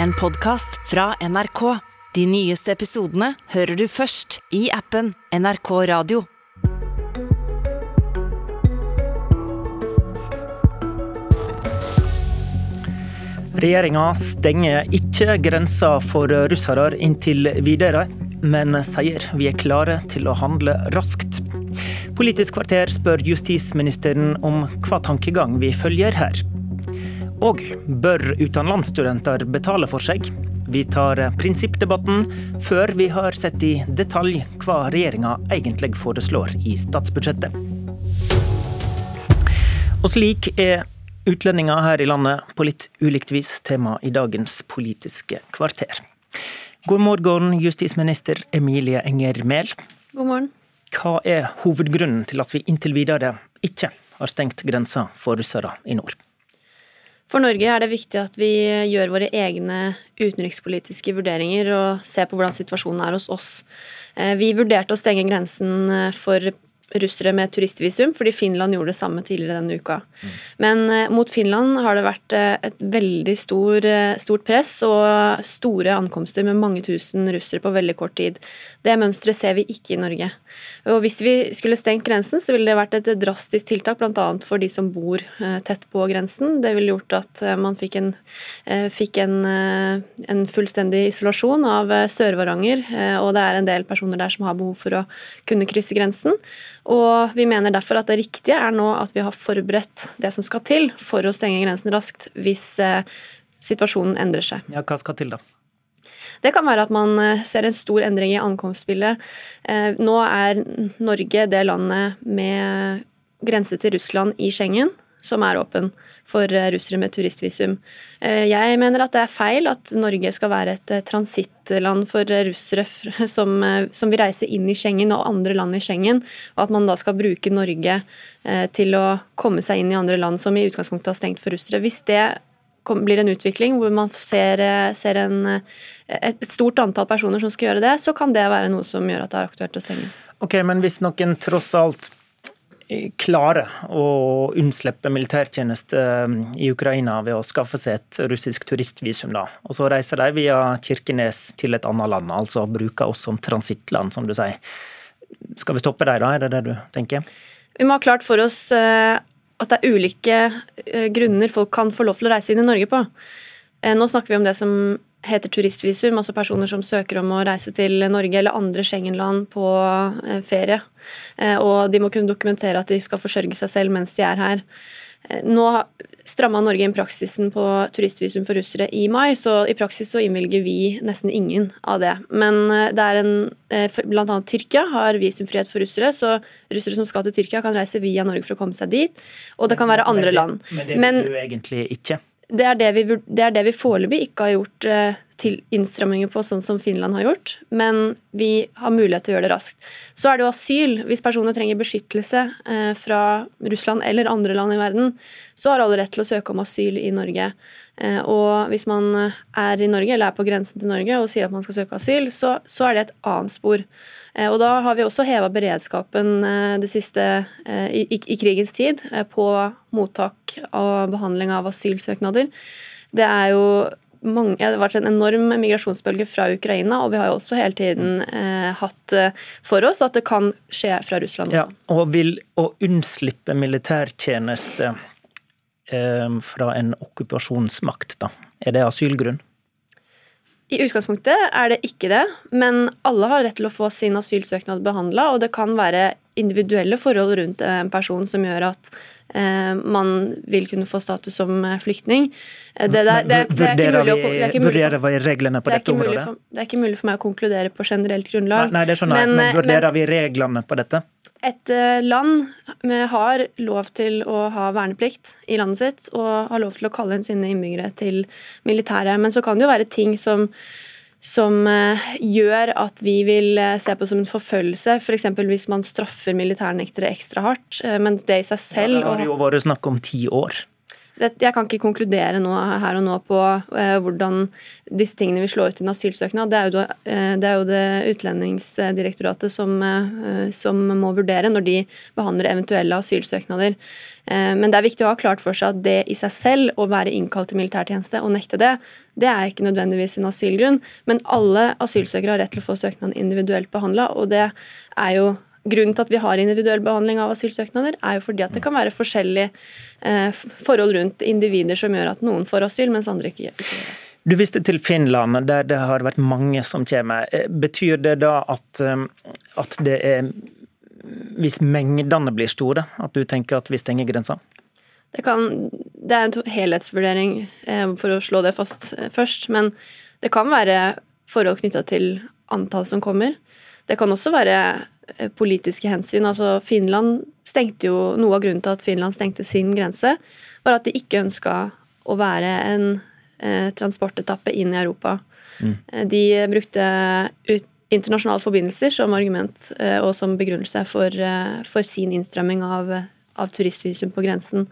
en podkast fra NRK. De nyeste episodene hører du først i appen NRK Radio. Regjeringa stenger ikke grensa for russere inntil videre, men sier vi er klare til å handle raskt. Politisk kvarter spør justisministeren om hva tankegang vi følger her. Og bør utenlandsstudenter betale for seg? Vi tar prinsippdebatten før vi har sett i detalj hva regjeringa egentlig foreslår i statsbudsjettet. Og slik er utlendinger her i landet på litt ulikt vis tema i dagens Politiske kvarter. God morgen, justisminister Emilie Enger Mehl. God morgen. Hva er hovedgrunnen til at vi inntil videre ikke har stengt grensa for russere i nord? For Norge er det viktig at vi gjør våre egne utenrikspolitiske vurderinger og ser på hvordan situasjonen er hos oss. Eh, vi vurderte å stenge grensen eh, for russere med turistvisum, fordi Finland gjorde det samme tidligere denne uka. Men eh, mot Finland har det vært et veldig stor, stort press og store ankomster med mange tusen russere på veldig kort tid. Det mønsteret ser vi ikke i Norge. Og Hvis vi skulle stengt grensen, så ville det vært et drastisk tiltak bl.a. for de som bor tett på grensen. Det ville gjort at man fikk en, fikk en, en fullstendig isolasjon av Sør-Varanger, og det er en del personer der som har behov for å kunne krysse grensen. Og vi mener derfor at det riktige er nå at vi har forberedt det som skal til for å stenge grensen raskt hvis eh, situasjonen endrer seg. Ja, Hva skal til, da? Det kan være at man eh, ser en stor endring i ankomstbildet. Eh, nå er Norge det landet med grense til Russland i Schengen som er åpen for russere med turistvisum. Jeg mener at det er feil at Norge skal være et transittland for russere som, som, vil reise inn i Schengen og andre land i Schengen, og at man da skal bruke Norge til å komme seg inn i andre land som i utgangspunktet har stengt for russere. Hvis det blir en utvikling hvor man ser, ser en, et stort antall personer som skal gjøre det, så kan det være noe som gjør at det er aktuelt å stenge. Ok, Men hvis noen tross alt klarer å unnslippe militærtjeneste i Ukraina ved å skaffe seg et russisk turistvisum. da. Og Så reiser de via Kirkenes til et annet land, altså bruker oss som transittland, som du sier. Skal vi stoppe dem da, er det det du tenker? Vi må ha klart for oss eh, at det er ulike eh, grunner folk kan få lov til å reise inn i Norge på. Eh, nå snakker vi om det som heter turistvisum, altså personer som søker om å reise til Norge eller andre Schengen-land på eh, ferie. Og de må kunne dokumentere at de skal forsørge seg selv mens de er her. Eh, nå stramma Norge inn praksisen på turistvisum for russere i mai, så i praksis så innvilger vi nesten ingen av det. Men det er en Bl.a. Tyrkia har visumfrihet for russere, så russere som skal til Tyrkia, kan reise via Norge for å komme seg dit. Og det kan være andre land. Men det vil du egentlig ikke? Det er det vi, det er det vi foreløpig ikke har gjort eh, til innstramminger på, sånn som Finland har gjort. Men vi har mulighet til å gjøre det raskt. Så er det jo asyl. Hvis personer trenger beskyttelse eh, fra Russland eller andre land i verden, så har alle rett til å søke om asyl i Norge. Eh, og hvis man er i Norge, eller er på grensen til Norge og sier at man skal søke asyl, så, så er det et annet spor. Og da har vi også heva beredskapen det siste, i, i, i krigens tid på mottak og behandling av asylsøknader. Det er jo mange, det har vært en enorm migrasjonsbølge fra Ukraina, og vi har jo også hele tiden eh, hatt eh, for oss at det kan skje fra Russland også. Ja, og vil å unnslippe militærtjeneste eh, fra en okkupasjonsmakt, da, er det asylgrunn? I utgangspunktet er det ikke det, men alle har rett til å få sin asylsøknad behandla, og det kan være individuelle forhold rundt en person som gjør at Eh, man vil kunne få status som eh, flyktning. Eh, det, det, det, vurderer vi reglene på dette området? For, det er ikke mulig for meg å konkludere på generelt grunnlag. Nei, det skjønner jeg, men, men vurderer men, vi reglene på dette? Et land har lov til å ha verneplikt i landet sitt og har lov til å kalle inn sine innbyggere til militæret. Men så kan det jo være ting som som eh, gjør at vi vil eh, se på som en forfølgelse, f.eks. For hvis man straffer militærnektere ekstra hardt. Eh, men det i seg selv ja, Det har jo vært snakk om ti år. Jeg kan ikke konkludere nå, her og nå på eh, hvordan disse tingene vil slå ut i en asylsøknad. Det er jo det, eh, det, er jo det Utlendingsdirektoratet som, eh, som, må vurdere når de behandler eventuelle asylsøknader. Men det er viktig å ha klart for seg at det i seg selv, å være innkalt til militærtjeneste og nekte det, det er ikke nødvendigvis en asylgrunn. Men alle asylsøkere har rett til å få søknaden individuelt behandla, og det er jo Grunnen til at vi har individuell behandling av asylsøknader, er jo fordi at det kan være forskjellige eh, forhold rundt individer som gjør at noen får asyl, mens andre ikke gjør det. Du viste til Finland, der det har vært mange som kommer. Eh, betyr det da at, eh, at det er Hvis mengdene blir store, at du tenker at vi stenger grensa? Det, kan, det er en helhetsvurdering for å slå det fast først. Men det kan være forhold knytta til antall som kommer. Det kan også være Eh, politiske hensyn. Altså Finland stengte jo, Noe av grunnen til at Finland stengte sin grense, var at de ikke ønska å være en eh, transportetappe inn i Europa. Mm. Eh, de brukte ut, internasjonale forbindelser som argument eh, og som begrunnelse for, eh, for sin innstramming av, av, turistvisum på grensen.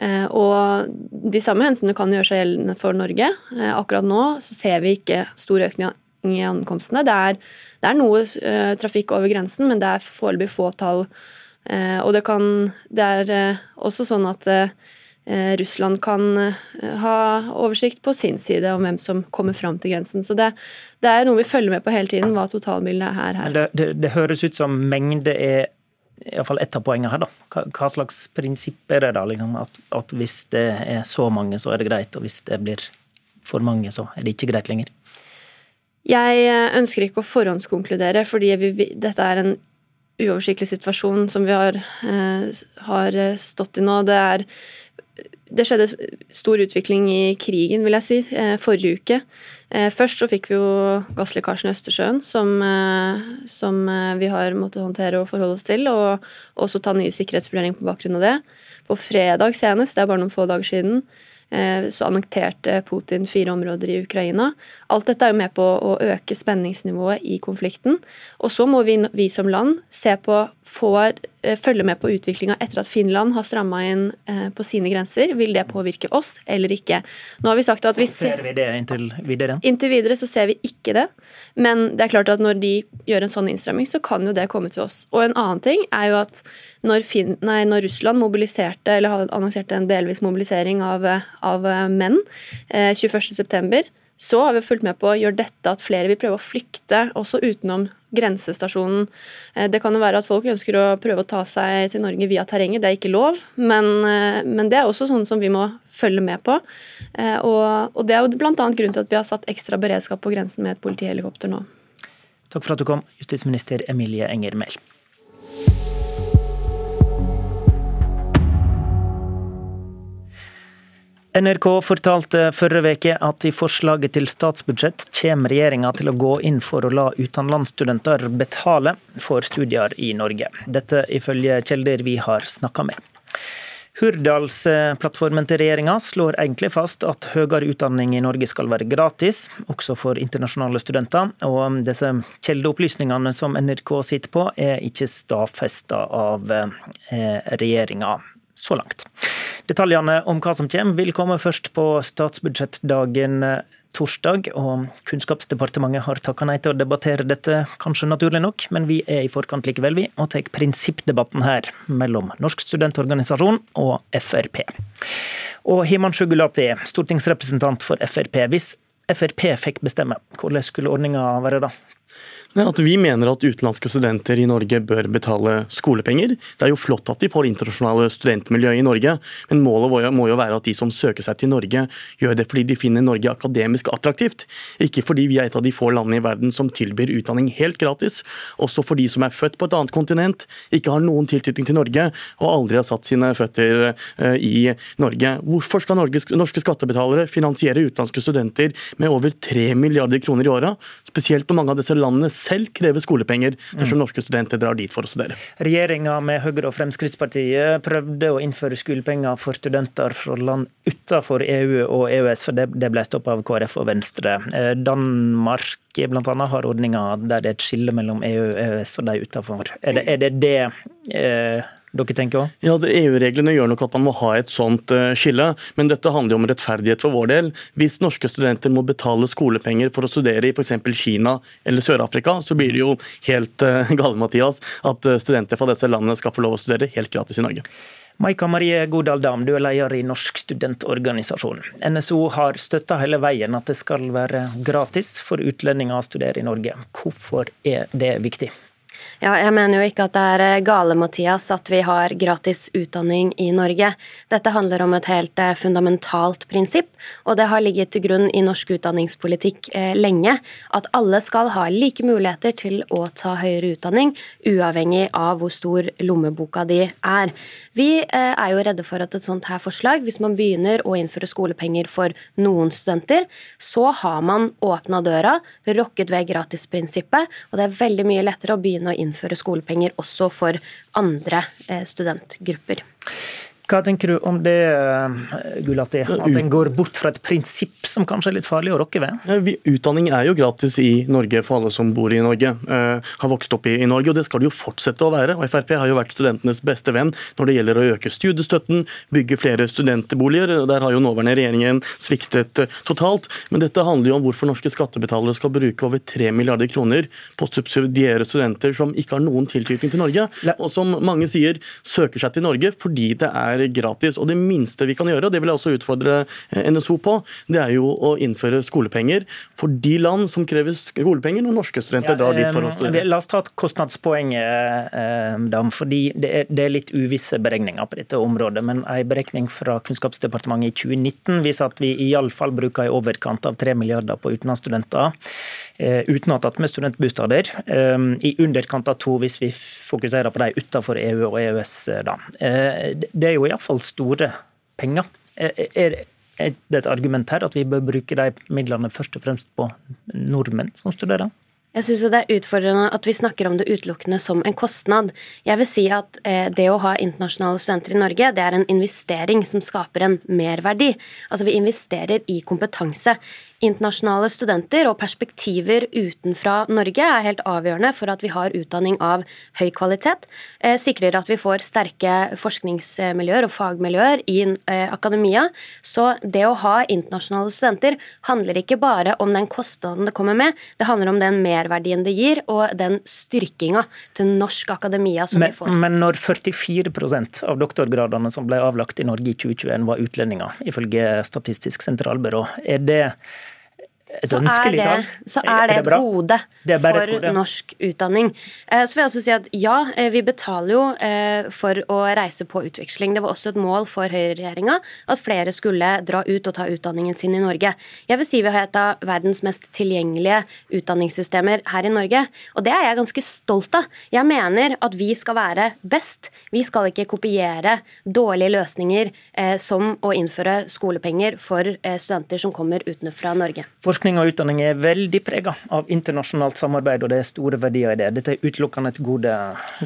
Eh, og de samme hensynene kan gjøre seg gjeldende for Norge. akkurat nå så ser vi ikke stor økning i ankomstene. Det er det er noe uh, trafikk over grensen, men det er foreløpig få tall. Uh, og det, kan, det er uh, også sånn at Russland kan ha oversikt på sin side om hvem som kommer fram til grensen. Så det, det er noe vi følger med på hele tiden, hva totalbildet er her. Det, det, det høres ut som mengde er iallfall ett av poengene her. da. Hva, hva, slags prinsipp er det da? Liksom? At, at hvis det er så mange, så er det greit, og hvis det blir for mange, så er det ikke greit lenger? Jeg eh, ønsker ikke å forhåndskonkludere, fordi vi, dette er en uoversiktlig situasjon som vi har, eh, har eh, stått i nå. Det, er, det, skjedde stor utvikling i krigen, vil jeg si, forrige uke. Først så fikk vi jo gasslekkasjen i Østersjøen, som, som, vi har måttet håndtere og forholde oss til, og også ta nye sikkerhetsvurderinger på bakgrunn av det. På fredag senest, det er bare noen få dager siden, så annekterte Putin fire områder i Ukraina. Alt dette er jo med på å øke spenningsnivået i konflikten. Og så må vi, vi som land se på, får, eh, følge med på utviklinga etter at Finland har stramma inn eh, på sine grenser. Vil det påvirke oss eller ikke? Nå har vi sagt at vi ser vi det inntil videre? Inntil videre så ser vi ikke det. Men det er klart at når de gjør en sånn innstramming, så kan jo det komme til oss. Og en annen ting er jo at når, fin, nei, når Russland mobiliserte, eller annonserte en delvis mobilisering av, av menn eh, 21.9., så har vi fulgt med på å gjøre dette at flere vil prøve å flykte også utenom grensestasjonen. Eh, det kan jo være at folk ønsker å prøve å ta seg til Norge via terrenget, det er ikke lov. Men, eh, men det er også sånn som vi må følge med på. Eh, og, og det er jo bl.a. grunnen til at vi har satt ekstra beredskap på grensen med et politihelikopter nå. Takk for at du kom, justisminister Emilie Enger Mehl. NRK fortalte forrige uke at i forslaget til statsbudsjett kommer regjeringa til å gå inn for å la utenlandsstudenter betale for studier i Norge. Dette ifølge kilder vi har snakka med. Hurdalsplattformen til regjeringa slår egentlig fast at høyere utdanning i Norge skal være gratis, også for internasjonale studenter. Og disse kildeopplysningene som NRK sitter på, er ikke stadfesta av eh, regjeringa så langt. Detaljene om hva som kommer vil komme først på statsbudsjettdagen eh, torsdag, og Kunnskapsdepartementet har takka nei til å debattere dette, kanskje naturlig nok, men vi er i forkant likevel, vi, og tar prinsippdebatten her mellom Norsk studentorganisasjon og Frp. Og Himan Gulati, stortingsrepresentant for Frp. Hvis Frp fikk bestemme, hvordan skulle ordninga være da? At Vi mener at utenlandske studenter i Norge bør betale skolepenger. Det er jo flott at vi får internasjonale studentmiljø i Norge, men målet må jo være at de som søker seg til Norge, gjør det fordi de finner Norge akademisk attraktivt. Ikke fordi vi er et av de få landene i verden som tilbyr utdanning helt gratis. Også for de som er født på et annet kontinent, ikke har noen tilknytning til Norge og aldri har satt sine føtter eh, i Norge. Hvorfor skal norske skattebetalere finansiere utenlandske studenter med over 3 milliarder kroner i året? spesielt når mange av disse landene selv kreve skolepenger dersom mm. norske studenter drar dit for å studere. Regjeringa med Høyre og Fremskrittspartiet prøvde å innføre skolepenger for studenter fra land utenfor EU og EØS, for det ble stoppet av KrF og Venstre. Eh, Danmark blant annet har ordninger der det er et skille mellom EU og EØS og de utenfor. Er det er det, det eh, dere tenker òg? Ja, EU-reglene gjør nok at man må ha et sånt uh, skille, men dette handler jo om rettferdighet for vår del. Hvis norske studenter må betale skolepenger for å studere i f.eks. Kina eller Sør-Afrika, så blir det jo helt uh, gale, Mathias, at uh, studenter fra disse landene skal få lov å studere helt gratis i Norge. Maika Marie Godal Dam, du er leder i Norsk studentorganisasjon. NSO har støtta hele veien at det skal være gratis for utlendinger å studere i Norge. Hvorfor er det viktig? Ja, jeg mener jo ikke at det er eh, gale, Mathias, at vi har gratis utdanning i Norge. Dette handler om et helt eh, fundamentalt prinsipp, og det har ligget til grunn i norsk utdanningspolitikk eh, lenge at alle skal ha like muligheter til å ta høyere utdanning, uavhengig av hvor stor lommeboka di er. Vi er jo redde for at et sånt her forslag, hvis man begynner å innføre skolepenger for noen studenter, så har man åpna døra, rokket ved gratisprinsippet, og det er veldig mye lettere å begynne å innføre skolepenger også for andre eh, studentgrupper. Hva tenker du om det, eh, Gulati? At en går bort fra et prinsipp som kanskje er litt farlig å rokke ved? Utdanning er jo gratis i Norge for alle som bor i Norge. Uh, har vokst opp i, Norge, og det skal det jo fortsette å være. Og Frp har jo vært studentenes beste venn når det gjelder å øke studiestøtten, bygge flere studentboliger. Der har jo nåværende regjeringen sviktet uh, totalt. Men dette handler jo om hvorfor norske skattebetalere skal bruke over 3 milliarder kroner på å subsidiere studenter som ikke har noen tilknytning til Norge, og som mange sier søker seg til Norge fordi det er er gratis. Og Det minste vi kan gjøre, og det vil jeg også utfordre eh, NSO på, det er jo å innføre skolepenger for de land som krever skolepenger når norske studenter ja, drar dit for å studere. La oss ta et kostnadspoeng, eh, Dam, fordi det er, det er litt uvisse beregninger på dette området. Men en beregning fra Kunnskapsdepartementet i 2019 viser at vi iallfall bruker i overkant av 3 milliarder på utenlandsstudenter. Eh, uten å ha tatt med studentbostader. I underkant av to hvis vi fokuserer på de utenfor EU og EØS. Da. Det er jo iallfall store penger. Er, det et argument her at vi bør bruke de midlene først og fremst på nordmenn som studerer? Jeg syns det er utfordrende at vi snakker om det utelukkende som en kostnad. Jeg vil si at eh, det å ha internasjonale studenter i Norge, det er en investering som skaper en merverdi. Altså vi investerer i kompetanse. Internasjonale studenter og perspektiver utenfra Norge er helt avgjørende for at vi har utdanning av høy kvalitet. Eh, sikrer at vi får sterke forskningsmiljøer og fagmiljøer i eh, akademia. Så det å ha internasjonale studenter handler ikke bare om den kostnaden det kommer med, det handler om den merverdien det gir, og den styrkinga til norsk akademia som men, vi får. Men når 44% av doktorgradene som ble avlagt i Norge i 2021 var utlendinger, ifølge Statistisk sentralbyrå, er det et ønskelig tall. Så er det, et gode for norsk utdanning. Eh, så vil jeg også si at ja, eh, vi betaler jo eh, for å reise på utveksling. Det var også et mål for høyreregjeringa at flere skulle dra ut og ta utdanningen sin i Norge. Jeg vil si vi har et av verdens mest tilgjengelige utdanningssystemer her i Norge. Og det er jeg ganske stolt av. Jeg mener at vi skal være best. Vi skal ikke kopiere dårlige løsninger som å innføre skolepenger for studenter som kommer utenfra Norge. For Forskning og utdanning er veldig prega av internasjonalt samarbeid, og det er store verdier i det. Dette er utelukkende et gode.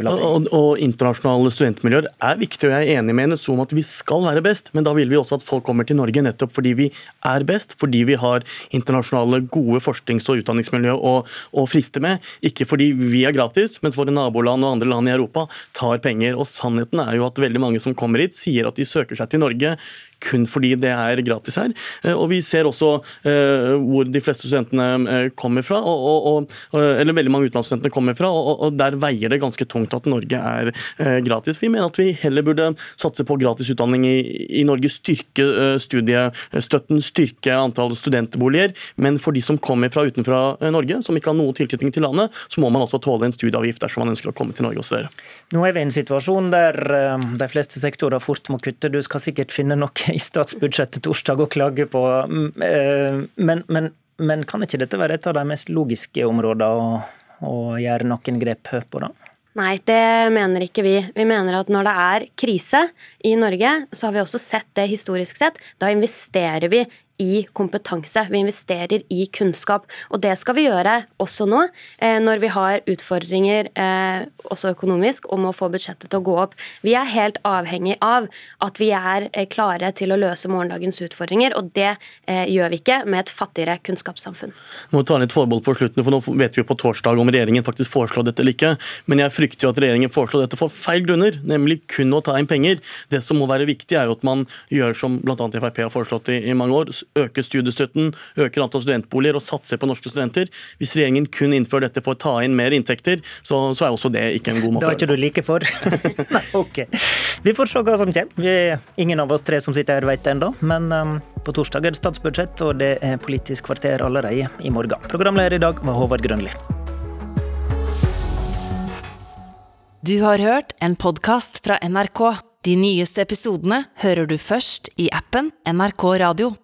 Og, og, og, internasjonale studentmiljøer er viktig, og jeg er enig med henne om at vi skal være best, men da vil vi også at folk kommer til Norge nettopp fordi vi er best, fordi vi har internasjonale gode forsknings- og utdanningsmiljø å, å friste med, ikke fordi vi er gratis, mens våre naboland og andre land i Europa tar penger. Og sannheten er jo at veldig mange som kommer hit, sier at de søker seg til Norge kun fordi det er gratis her. Eh, og Vi ser også uh, hvor de fleste studentene uh, kommer fra, og, og, og, eller veldig mange utenlandsstudentene kommer fra, og, der veier det ganske tungt at Norge er uh, gratis. Vi mener at vi heller burde satse på gratis utdanning i, i Norge, styrke studiestøtten, styrke antall studentboliger. Men for de som kommer fra utenfra Norge, som ikke har noen tilknytning til landet, så må man også tåle en studieavgift dersom man ønsker å komme til Norge og studere. Nå er vi i en situasjon der de fleste sektorer fort må kutte. Du skal sikkert finne noe i statsbudsjettet torsdag å klage på. Mm, eh, men, men, men, kan ikke dette være et av de mest logiske områdene å, å gjøre noen grep på? da? Nei, det mener ikke vi. Vi mener at når det er krise i Norge, så har vi også sett det historisk sett. Da investerer vi i kompetanse. Vi investerer i kunnskap. Og det skal vi gjøre også nå, eh, når vi har utfordringer eh, også økonomisk om å få budsjettet til å gå opp. Vi er helt avhengig av at vi er eh, klare til å løse morgendagens utfordringer, og det gjør vi ikke med et fattigere kunnskapssamfunn. Må ta litt forbehold på slutten, for Nå vet vi jo på torsdag om regjeringen faktisk foreslår dette eller ikke. Men jeg frykter jo at regjeringen foreslår dette for feil grunner, nemlig kun å ta inn penger. Det som må være viktig, er jo at man gjør som bl.a. Frp har foreslått i, i mange år, øker studiestøtten, øker antall studentboliger og satser på norske studenter. Hvis regjeringen kun innfører dette for å ta inn mer inntekter, så, så er også det ikke en god måte å gjøre det på. Da er ikke du like for? Nei, ok. Vi får se hva som kommer. Vi er ingen av oss tre som sitter her vet det ennå, men um, på torsdag er det statsbudsjett, og det er Politisk kvarter allerede i morgen. Programleder i dag var Håvard Grønli. Du har hørt en podkast fra NRK. De nyeste episodene hører du først i appen NRK Radio.